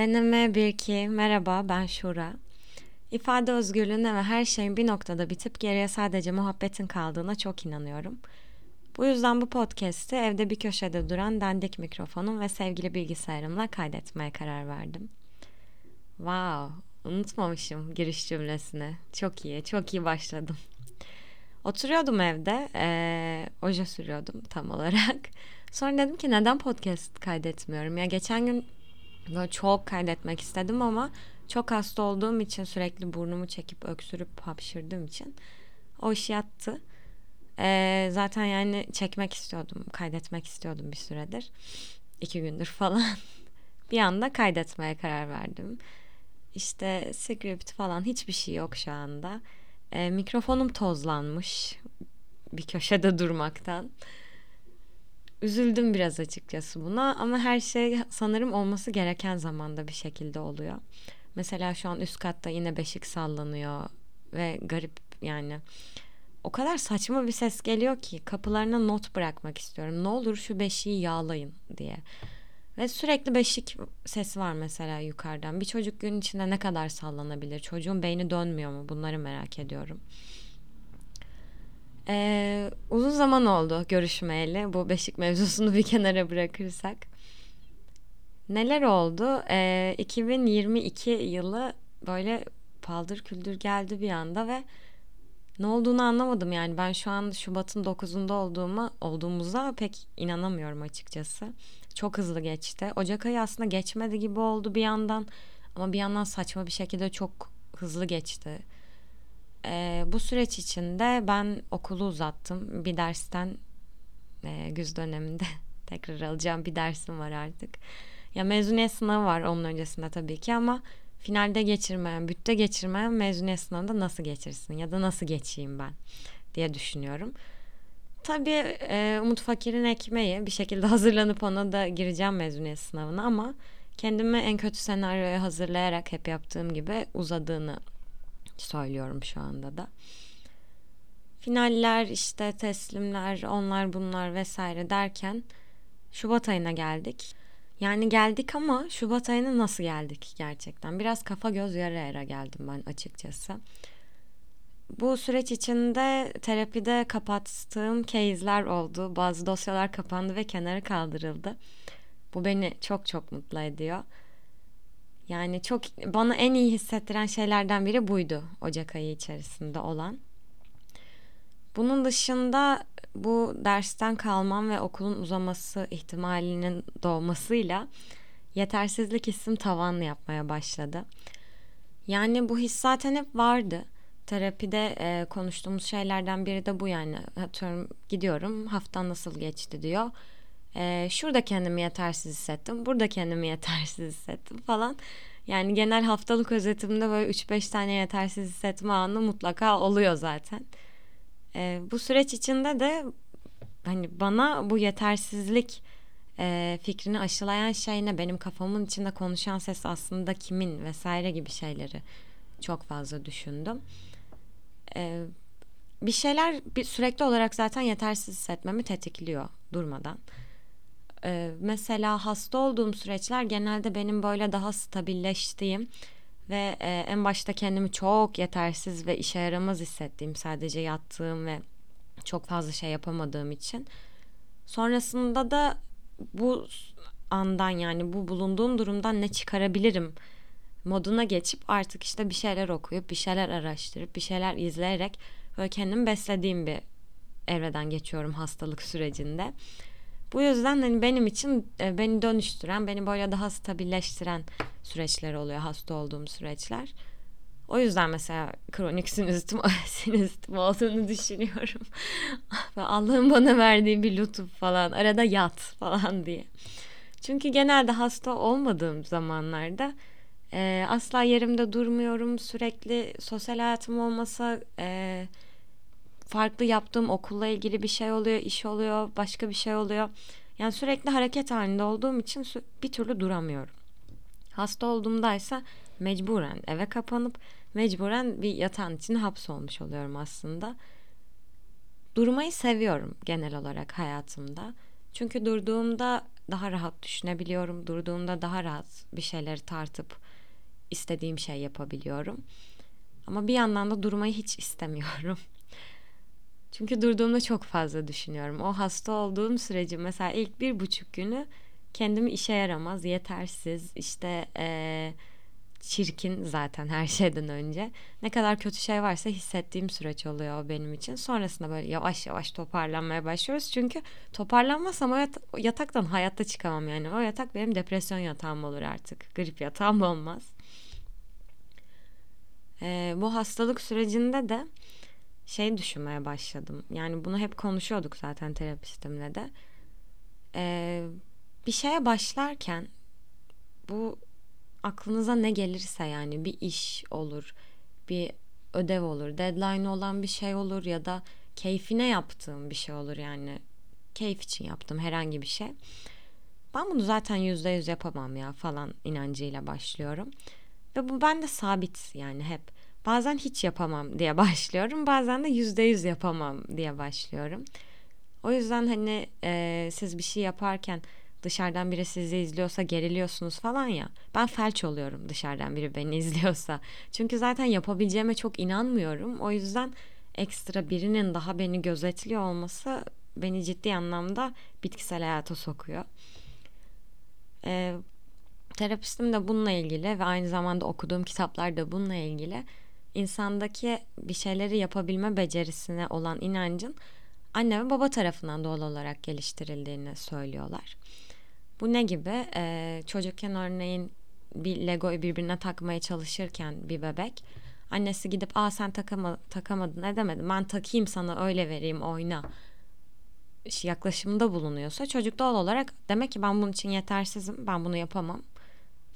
Deneme 1-2 Merhaba ben Şura. İfade özgürlüğüne ve her şeyin bir noktada bitip geriye sadece muhabbetin kaldığına çok inanıyorum. Bu yüzden bu podcast'i evde bir köşede duran dandik mikrofonum ve sevgili bilgisayarımla kaydetmeye karar verdim. Wow, unutmamışım giriş cümlesini. Çok iyi, çok iyi başladım. Oturuyordum evde, ee, oje sürüyordum tam olarak. Sonra dedim ki neden podcast kaydetmiyorum? Ya geçen gün böyle çok kaydetmek istedim ama çok hasta olduğum için sürekli burnumu çekip öksürüp hapşırdığım için o iş yattı. Ee, zaten yani çekmek istiyordum, kaydetmek istiyordum bir süredir. iki gündür falan. bir anda kaydetmeye karar verdim. İşte script falan hiçbir şey yok şu anda. Ee, mikrofonum tozlanmış bir köşede durmaktan. Üzüldüm biraz açıkçası buna ama her şey sanırım olması gereken zamanda bir şekilde oluyor. Mesela şu an üst katta yine beşik sallanıyor ve garip yani o kadar saçma bir ses geliyor ki kapılarına not bırakmak istiyorum. Ne olur şu beşiği yağlayın diye. Ve sürekli beşik sesi var mesela yukarıdan. Bir çocuk gün içinde ne kadar sallanabilir? Çocuğun beyni dönmüyor mu? Bunları merak ediyorum. Ee, uzun zaman oldu görüşmeyeli. Bu beşik mevzusunu bir kenara bırakırsak. Neler oldu? Ee, 2022 yılı böyle paldır küldür geldi bir anda ve ne olduğunu anlamadım yani ben şu an Şubat'ın 9'unda olduğuma olduğumuza pek inanamıyorum açıkçası. Çok hızlı geçti. Ocak ayı aslında geçmedi gibi oldu bir yandan ama bir yandan saçma bir şekilde çok hızlı geçti. Ee, bu süreç içinde ben okulu uzattım. Bir dersten e, güz döneminde tekrar alacağım bir dersim var artık. Ya mezuniyet sınavı var onun öncesinde tabii ki ama finalde geçirmeyen, bütte geçirmeyen mezuniyet sınavında nasıl geçirsin ya da nasıl geçeyim ben diye düşünüyorum. Tabii e, Umut Fakir'in ekmeği bir şekilde hazırlanıp ona da gireceğim mezuniyet sınavına ama kendimi en kötü senaryoya hazırlayarak hep yaptığım gibi uzadığını söylüyorum şu anda da. Finaller işte teslimler onlar bunlar vesaire derken Şubat ayına geldik. Yani geldik ama Şubat ayına nasıl geldik gerçekten? Biraz kafa göz yara yara geldim ben açıkçası. Bu süreç içinde terapide kapattığım case'ler oldu. Bazı dosyalar kapandı ve kenara kaldırıldı. Bu beni çok çok mutlu ediyor. Yani çok bana en iyi hissettiren şeylerden biri buydu Ocak ayı içerisinde olan. Bunun dışında bu dersten kalmam ve okulun uzaması ihtimalinin doğmasıyla yetersizlik hissim tavan yapmaya başladı. Yani bu his zaten hep vardı. Terapide e, konuştuğumuz şeylerden biri de bu yani. Atıyorum gidiyorum haftan nasıl geçti diyor. E, şurada kendimi yetersiz hissettim. Burada kendimi yetersiz hissettim falan. Yani genel haftalık özetimde böyle 3-5 tane yetersiz hissetme anı mutlaka oluyor zaten. E, bu süreç içinde de hani bana bu yetersizlik e, fikrini aşılayan şey ne? Benim kafamın içinde konuşan ses aslında kimin vesaire gibi şeyleri çok fazla düşündüm. E, bir şeyler bir, sürekli olarak zaten yetersiz hissetmemi tetikliyor durmadan. Ee, mesela hasta olduğum süreçler genelde benim böyle daha stabilleştiğim ve e, en başta kendimi çok yetersiz ve işe yaramaz hissettiğim sadece yattığım ve çok fazla şey yapamadığım için. Sonrasında da bu andan yani bu bulunduğum durumdan ne çıkarabilirim moduna geçip artık işte bir şeyler okuyup bir şeyler araştırıp bir şeyler izleyerek böyle kendimi beslediğim bir evreden geçiyorum hastalık sürecinde. Bu yüzden hani benim için e, beni dönüştüren, beni böyle daha stabilleştiren süreçler oluyor hasta olduğum süreçler. O yüzden mesela kronik sinüzitim, sinüzitim olduğunu düşünüyorum. Allah'ın bana verdiği bir lütuf falan. Arada yat falan diye. Çünkü genelde hasta olmadığım zamanlarda e, asla yerimde durmuyorum. Sürekli sosyal hayatım olmasa e, farklı yaptığım okulla ilgili bir şey oluyor, iş oluyor, başka bir şey oluyor. Yani sürekli hareket halinde olduğum için bir türlü duramıyorum. Hasta olduğumdaysa mecburen eve kapanıp mecburen bir yatağın içine hapsolmuş oluyorum aslında. Durmayı seviyorum genel olarak hayatımda. Çünkü durduğumda daha rahat düşünebiliyorum. Durduğumda daha rahat bir şeyleri tartıp istediğim şey yapabiliyorum. Ama bir yandan da durmayı hiç istemiyorum. Çünkü durduğumda çok fazla düşünüyorum. O hasta olduğum süreci mesela ilk bir buçuk günü kendimi işe yaramaz, yetersiz, işte ee, çirkin zaten her şeyden önce. Ne kadar kötü şey varsa hissettiğim süreç oluyor benim için. Sonrasında böyle yavaş yavaş toparlanmaya başlıyoruz. Çünkü toparlanmazsam o yat- yataktan hayatta çıkamam yani. O yatak benim depresyon yatağım olur artık. Grip yatağım olmaz. Ee, bu hastalık sürecinde de şey düşünmeye başladım. Yani bunu hep konuşuyorduk zaten terapistimle de. Ee, bir şeye başlarken bu aklınıza ne gelirse yani bir iş olur, bir ödev olur, deadline olan bir şey olur ya da keyfine yaptığım bir şey olur yani. Keyif için yaptım herhangi bir şey. Ben bunu zaten yüzde yüz yapamam ya falan inancıyla başlıyorum. Ve bu bende sabit yani hep. Bazen hiç yapamam diye başlıyorum. Bazen de yüzde yüz yapamam diye başlıyorum. O yüzden hani e, siz bir şey yaparken dışarıdan biri sizi izliyorsa geriliyorsunuz falan ya. Ben felç oluyorum dışarıdan biri beni izliyorsa. Çünkü zaten yapabileceğime çok inanmıyorum. O yüzden ekstra birinin daha beni gözetliyor olması beni ciddi anlamda bitkisel hayata sokuyor. Ee, terapistim de bununla ilgili ve aynı zamanda okuduğum kitaplar da bununla ilgili insandaki bir şeyleri yapabilme becerisine olan inancın anne ve baba tarafından doğal olarak geliştirildiğini söylüyorlar. Bu ne gibi? Ee, çocukken örneğin bir Lego'yu birbirine takmaya çalışırken bir bebek annesi gidip aa sen takama, takamadın edemedim ben takayım sana öyle vereyim oyna yaklaşımında bulunuyorsa çocuk doğal olarak demek ki ben bunun için yetersizim ben bunu yapamam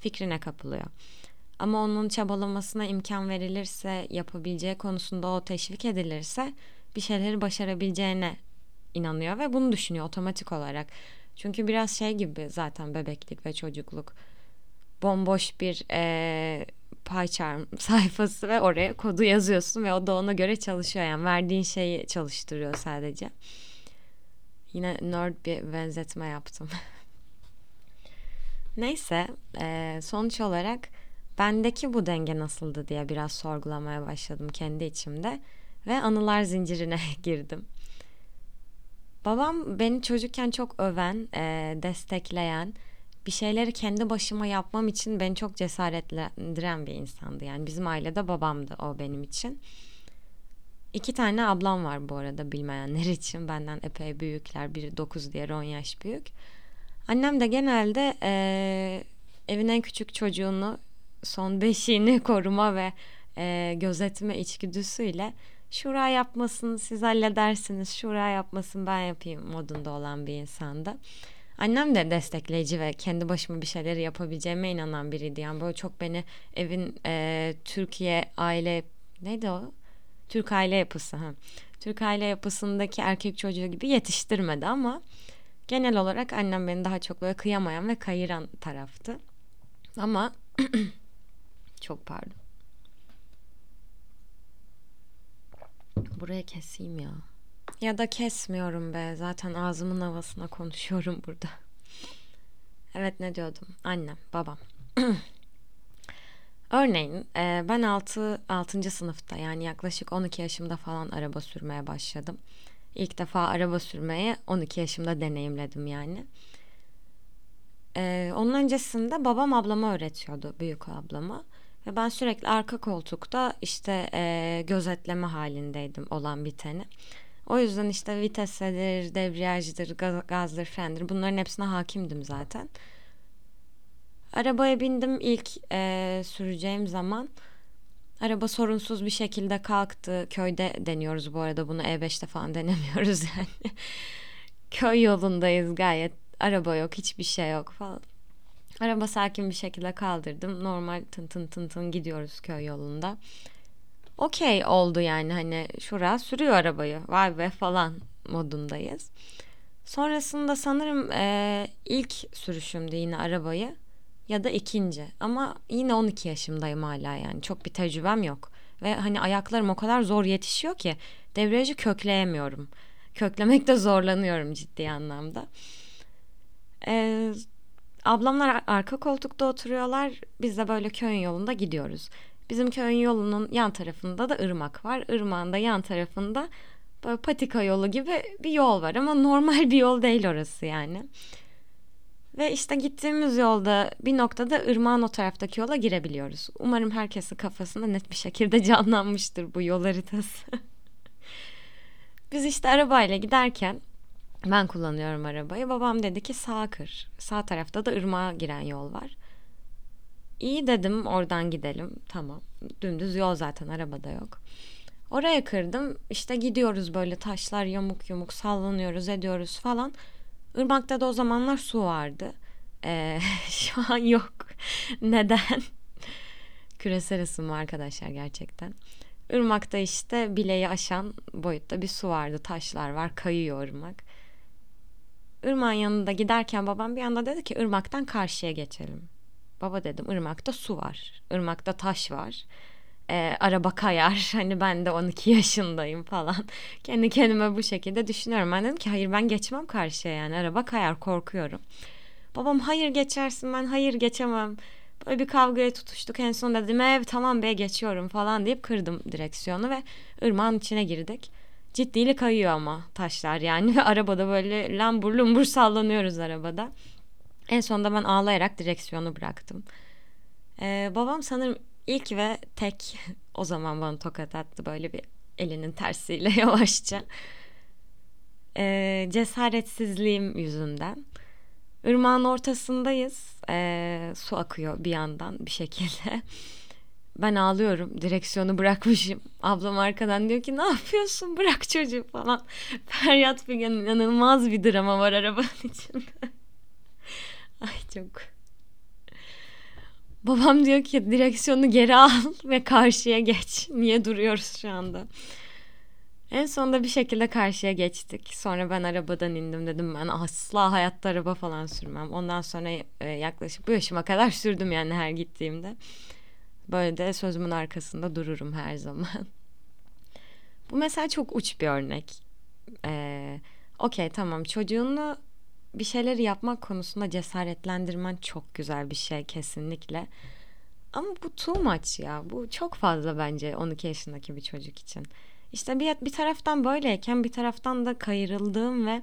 fikrine kapılıyor. Ama onun çabalamasına imkan verilirse, yapabileceği konusunda o teşvik edilirse bir şeyleri başarabileceğine inanıyor ve bunu düşünüyor otomatik olarak. Çünkü biraz şey gibi zaten bebeklik ve çocukluk. Bomboş bir e, PyCharm sayfası ve oraya kodu yazıyorsun ve o da ona göre çalışıyor. Yani verdiğin şeyi çalıştırıyor sadece. Yine nerd bir benzetme yaptım. Neyse e, sonuç olarak bendeki bu denge nasıldı diye biraz sorgulamaya başladım kendi içimde ve anılar zincirine girdim. Babam beni çocukken çok öven, e, destekleyen, bir şeyleri kendi başıma yapmam için beni çok cesaretlendiren bir insandı. Yani bizim ailede babamdı o benim için. İki tane ablam var bu arada bilmeyenler için. Benden epey büyükler. Biri 9 diğeri 10 yaş büyük. Annem de genelde e, evin en küçük çocuğunu son beşiğini koruma ve e, gözetme içgüdüsüyle şura yapmasın siz halledersiniz şura yapmasın ben yapayım modunda olan bir insandı. Annem de destekleyici ve kendi başıma bir şeyleri yapabileceğime inanan biriydi. Yani böyle çok beni evin e, Türkiye aile neydi o? Türk aile yapısı. Ha. Türk aile yapısındaki erkek çocuğu gibi yetiştirmedi ama genel olarak annem beni daha çok böyle kıyamayan ve kayıran taraftı. Ama çok pardon. Buraya keseyim ya. Ya da kesmiyorum be. Zaten ağzımın havasına konuşuyorum burada. Evet ne diyordum? Annem, babam. Örneğin e, ben 6. 6. sınıfta yani yaklaşık 12 yaşımda falan araba sürmeye başladım. İlk defa araba sürmeye 12 yaşımda deneyimledim yani. E, onun öncesinde babam ablama öğretiyordu, büyük ablama. Ve ben sürekli arka koltukta işte e, gözetleme halindeydim olan biteni. O yüzden işte vitesedir, debriyajdır, gaz, gazdır, frendir bunların hepsine hakimdim zaten. Arabaya bindim ilk e, süreceğim zaman. Araba sorunsuz bir şekilde kalktı. Köyde deniyoruz bu arada bunu E5'te falan denemiyoruz yani. Köy yolundayız gayet. Araba yok, hiçbir şey yok falan. Araba sakin bir şekilde kaldırdım. Normal tın tın tın tın gidiyoruz köy yolunda. Okey oldu yani hani şura sürüyor arabayı. Vay be falan modundayız. Sonrasında sanırım e, ilk sürüşümde yine arabayı ya da ikinci. Ama yine 12 yaşımdayım hala yani. Çok bir tecrübem yok. Ve hani ayaklarım o kadar zor yetişiyor ki debriyajı kökleyemiyorum. Köklemekte zorlanıyorum ciddi anlamda. Ee, ablamlar arka koltukta oturuyorlar. Biz de böyle köyün yolunda gidiyoruz. Bizim köyün yolunun yan tarafında da ırmak var. Irmağın da yan tarafında böyle patika yolu gibi bir yol var ama normal bir yol değil orası yani. Ve işte gittiğimiz yolda bir noktada ırmağın o taraftaki yola girebiliyoruz. Umarım herkesin kafasında net bir şekilde canlanmıştır bu yol haritası. Biz işte arabayla giderken ben kullanıyorum arabayı. Babam dedi ki sağ kır. Sağ tarafta da ırmağa giren yol var. İyi dedim oradan gidelim. Tamam. Dümdüz yol zaten arabada yok. Oraya kırdım. İşte gidiyoruz böyle taşlar yamuk yumuk sallanıyoruz ediyoruz falan. Irmak'ta da o zamanlar su vardı. Ee, şu an yok. Neden? Küresel ısınma arkadaşlar gerçekten. Irmak'ta işte bileği aşan boyutta bir su vardı. Taşlar var. Kayıyor ırmak. Irmak'ın yanında giderken babam bir anda dedi ki ırmaktan karşıya geçelim. Baba dedim ırmakta su var. Irmakta taş var. Ee, araba kayar. Hani ben de 12 yaşındayım falan. Kendi kendime bu şekilde düşünüyorum. Ben dedim ki hayır ben geçmem karşıya yani. Araba kayar korkuyorum. Babam hayır geçersin ben hayır geçemem. Böyle bir kavgaya tutuştuk. En son dedim ev tamam be geçiyorum falan deyip kırdım direksiyonu ve ırmağın içine girdik. Ciddiyle kayıyor ama taşlar yani ve arabada böyle lambur lumbur sallanıyoruz arabada. En sonunda ben ağlayarak direksiyonu bıraktım. Ee, babam sanırım ilk ve tek o zaman bana tokat attı böyle bir elinin tersiyle yavaşça. Ee, cesaretsizliğim yüzünden. Irmağın ortasındayız. Ee, su akıyor bir yandan bir şekilde. Ben ağlıyorum. Direksiyonu bırakmışım. Ablam arkadan diyor ki ne yapıyorsun bırak çocuğu falan. Feryat Figen inanılmaz bir drama var arabanın içinde. Ay çok. Babam diyor ki direksiyonu geri al ve karşıya geç. Niye duruyoruz şu anda? En sonunda bir şekilde karşıya geçtik. Sonra ben arabadan indim dedim ben asla hayatta araba falan sürmem. Ondan sonra e, yaklaşık bu yaşıma kadar sürdüm yani her gittiğimde. Böyle de sözümün arkasında dururum her zaman. bu mesela çok uç bir örnek. Ee, Okey tamam çocuğunu bir şeyleri yapmak konusunda cesaretlendirmen çok güzel bir şey kesinlikle. Ama bu too much ya. Bu çok fazla bence 12 yaşındaki bir çocuk için. İşte bir, bir taraftan böyleyken bir taraftan da kayırıldığım ve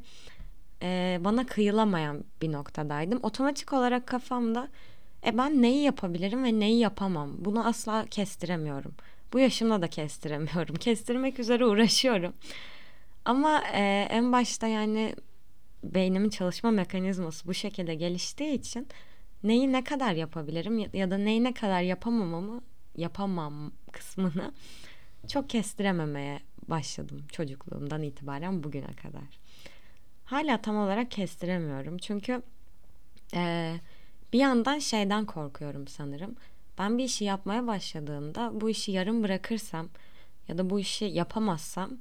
e, bana kıyılamayan bir noktadaydım. Otomatik olarak kafamda e ben neyi yapabilirim ve neyi yapamam? Bunu asla kestiremiyorum. Bu yaşımda da kestiremiyorum. Kestirmek üzere uğraşıyorum. Ama e, en başta yani beynimin çalışma mekanizması bu şekilde geliştiği için neyi ne kadar yapabilirim ya, ya da neyi ne kadar yapamamamı yapamam kısmını çok kestirememeye başladım çocukluğumdan itibaren bugüne kadar. Hala tam olarak kestiremiyorum çünkü e, bir yandan şeyden korkuyorum sanırım. Ben bir işi yapmaya başladığımda bu işi yarım bırakırsam ya da bu işi yapamazsam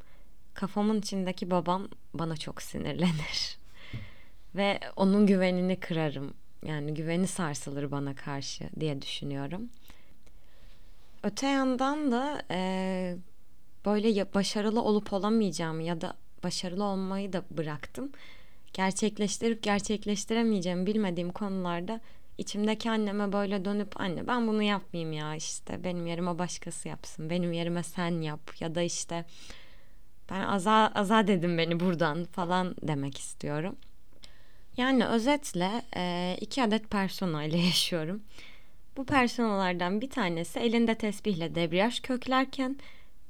kafamın içindeki babam bana çok sinirlenir. Ve onun güvenini kırarım. Yani güveni sarsılır bana karşı diye düşünüyorum. Öte yandan da e, böyle başarılı olup olamayacağım ya da başarılı olmayı da bıraktım. Gerçekleştirip gerçekleştiremeyeceğimi bilmediğim konularda içimdeki anneme böyle dönüp anne ben bunu yapmayayım ya işte benim yerime başkası yapsın benim yerime sen yap ya da işte ben aza, azat edin beni buradan falan demek istiyorum. Yani özetle iki adet persona ile yaşıyorum. Bu personalardan bir tanesi elinde tesbihle debriyaj köklerken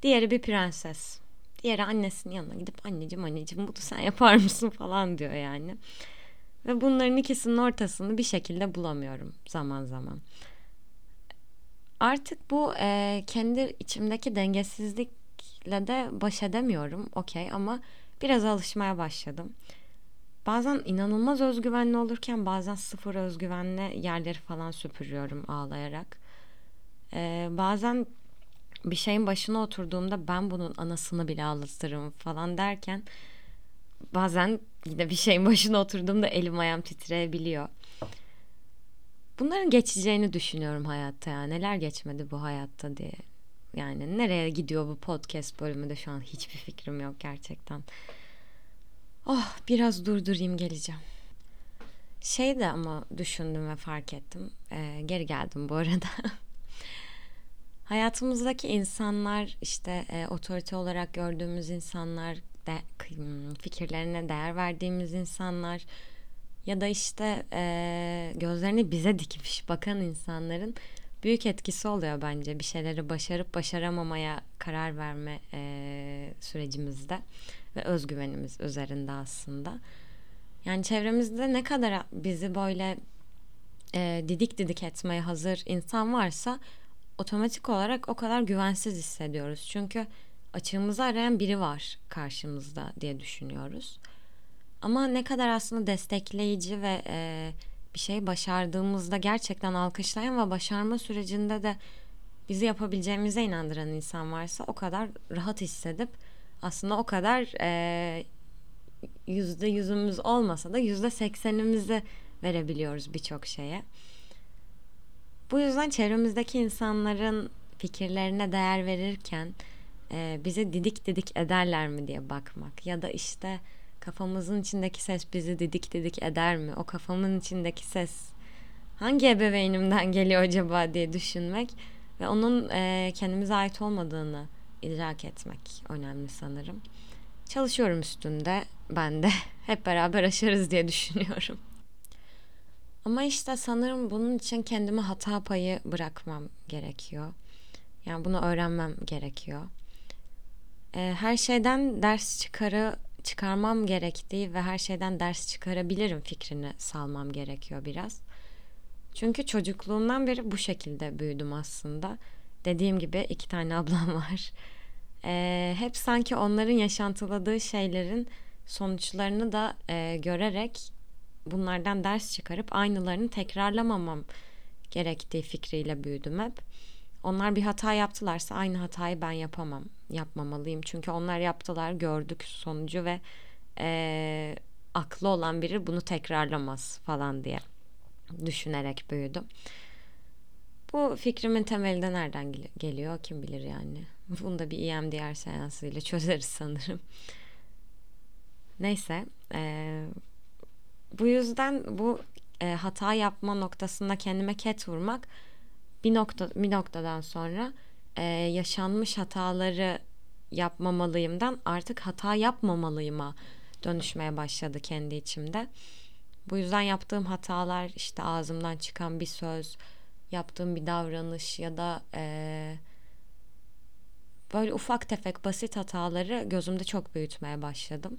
diğeri bir prenses. Diğeri annesinin yanına gidip anneciğim anneciğim bunu sen yapar mısın falan diyor yani. Ve bunların ikisinin ortasını bir şekilde bulamıyorum zaman zaman. Artık bu e, kendi içimdeki dengesizlikle de baş edemiyorum. Okey ama biraz alışmaya başladım. Bazen inanılmaz özgüvenli olurken bazen sıfır özgüvenle yerleri falan süpürüyorum ağlayarak. Ee, bazen bir şeyin başına oturduğumda ben bunun anasını bile ağlatırım falan derken bazen yine bir şeyin başına oturduğumda elim ayağım titreyebiliyor. Bunların geçeceğini düşünüyorum hayatta ya. Neler geçmedi bu hayatta diye. Yani nereye gidiyor bu podcast bölümü de şu an hiçbir fikrim yok gerçekten. Oh biraz durdurayım geleceğim. Şey de ama düşündüm ve fark ettim. Ee, geri geldim bu arada. Hayatımızdaki insanlar işte e, otorite olarak gördüğümüz insanlar, de, hmm, fikirlerine değer verdiğimiz insanlar ya da işte e, gözlerini bize dikmiş bakan insanların büyük etkisi oluyor bence bir şeyleri başarıp başaramamaya karar verme e, sürecimizde ve özgüvenimiz üzerinde aslında. Yani çevremizde ne kadar bizi böyle e, didik didik etmeye hazır insan varsa otomatik olarak o kadar güvensiz hissediyoruz. Çünkü açığımızı arayan biri var karşımızda diye düşünüyoruz. Ama ne kadar aslında destekleyici ve e, bir şey başardığımızda gerçekten alkışlayan ve başarma sürecinde de bizi yapabileceğimize inandıran insan varsa o kadar rahat hissedip aslında o kadar e, yüzde yüzümüz olmasa da yüzde seksenimizi verebiliyoruz birçok şeye. Bu yüzden çevremizdeki insanların fikirlerine değer verirken e, bizi didik didik ederler mi diye bakmak ya da işte kafamızın içindeki ses bizi didik didik eder mi? O kafamın içindeki ses hangi ebeveynimden geliyor acaba diye düşünmek ve onun e, kendimize ait olmadığını idrak etmek önemli sanırım. Çalışıyorum üstünde ben de hep beraber aşarız diye düşünüyorum. Ama işte sanırım bunun için kendime hata payı bırakmam gerekiyor. Yani bunu öğrenmem gerekiyor. E, her şeyden ders çıkarı çıkarmam gerektiği ve her şeyden ders çıkarabilirim fikrini salmam gerekiyor biraz. Çünkü çocukluğumdan beri bu şekilde büyüdüm aslında. Dediğim gibi iki tane ablam var. E, hep sanki onların yaşantıladığı şeylerin sonuçlarını da e, görerek bunlardan ders çıkarıp aynılarını tekrarlamamam gerektiği fikriyle büyüdüm hep. Onlar bir hata yaptılarsa aynı hatayı ben yapamam, yapmamalıyım. Çünkü onlar yaptılar, gördük sonucu ve e, aklı olan biri bunu tekrarlamaz falan diye düşünerek büyüdüm. Bu fikrimin temeli nereden geliyor kim bilir yani. Bunu da bir EMDR seansıyla çözeriz sanırım. Neyse. E, bu yüzden bu e, hata yapma noktasında kendime ket vurmak bir nokta bir noktadan sonra e, yaşanmış hataları yapmamalıyımdan artık hata yapmamalıyıma dönüşmeye başladı kendi içimde. Bu yüzden yaptığım hatalar işte ağzımdan çıkan bir söz, yaptığım bir davranış ya da e, böyle ufak tefek basit hataları gözümde çok büyütmeye başladım.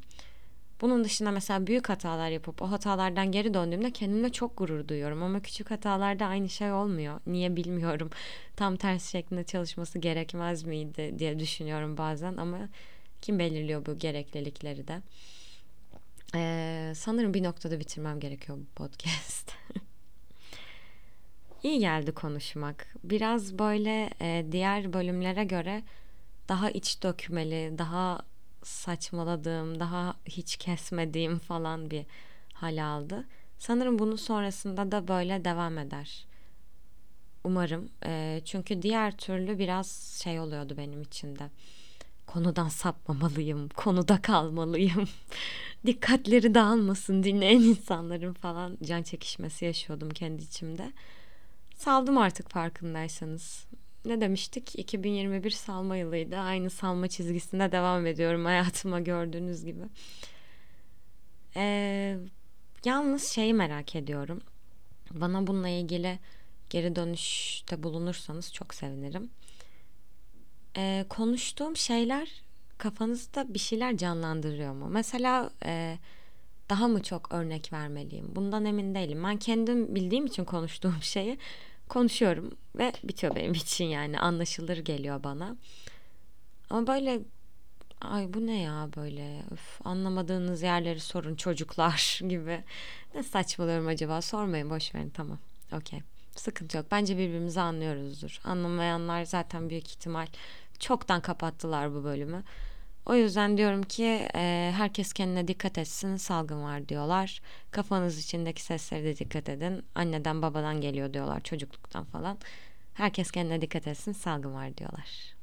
Bunun dışında mesela büyük hatalar yapıp o hatalardan geri döndüğümde kendimle çok gurur duyuyorum. Ama küçük hatalarda aynı şey olmuyor. Niye bilmiyorum. Tam tersi şeklinde çalışması gerekmez miydi diye düşünüyorum bazen. Ama kim belirliyor bu gereklilikleri de? Ee, sanırım bir noktada bitirmem gerekiyor bu podcast. İyi geldi konuşmak. Biraz böyle e, diğer bölümlere göre daha iç dökmeli, daha saçmaladığım, daha hiç kesmediğim falan bir hal aldı. Sanırım bunun sonrasında da böyle devam eder. Umarım. E, çünkü diğer türlü biraz şey oluyordu benim içinde. Konudan sapmamalıyım, konuda kalmalıyım. Dikkatleri dağılmasın dinleyen insanların falan can çekişmesi yaşıyordum kendi içimde. Saldım artık farkındaysanız ne demiştik? 2021 salma yılıydı. Aynı salma çizgisinde devam ediyorum hayatıma gördüğünüz gibi. Ee, yalnız şeyi merak ediyorum. Bana bununla ilgili geri dönüşte bulunursanız çok sevinirim. Ee, konuştuğum şeyler kafanızda bir şeyler canlandırıyor mu? Mesela e, daha mı çok örnek vermeliyim? Bundan emin değilim. Ben kendim bildiğim için konuştuğum şeyi konuşuyorum ve bitiyor benim için yani anlaşılır geliyor bana. Ama böyle ay bu ne ya böyle Öf, anlamadığınız yerleri sorun çocuklar gibi. Ne saçmalıyorum acaba sormayın boş verin tamam okey. Sıkıntı yok. Bence birbirimizi anlıyoruzdur. Anlamayanlar zaten büyük ihtimal çoktan kapattılar bu bölümü. O yüzden diyorum ki e, herkes kendine dikkat etsin salgın var diyorlar. Kafanız içindeki seslere de dikkat edin. Anneden babadan geliyor diyorlar çocukluktan falan. Herkes kendine dikkat etsin salgın var diyorlar.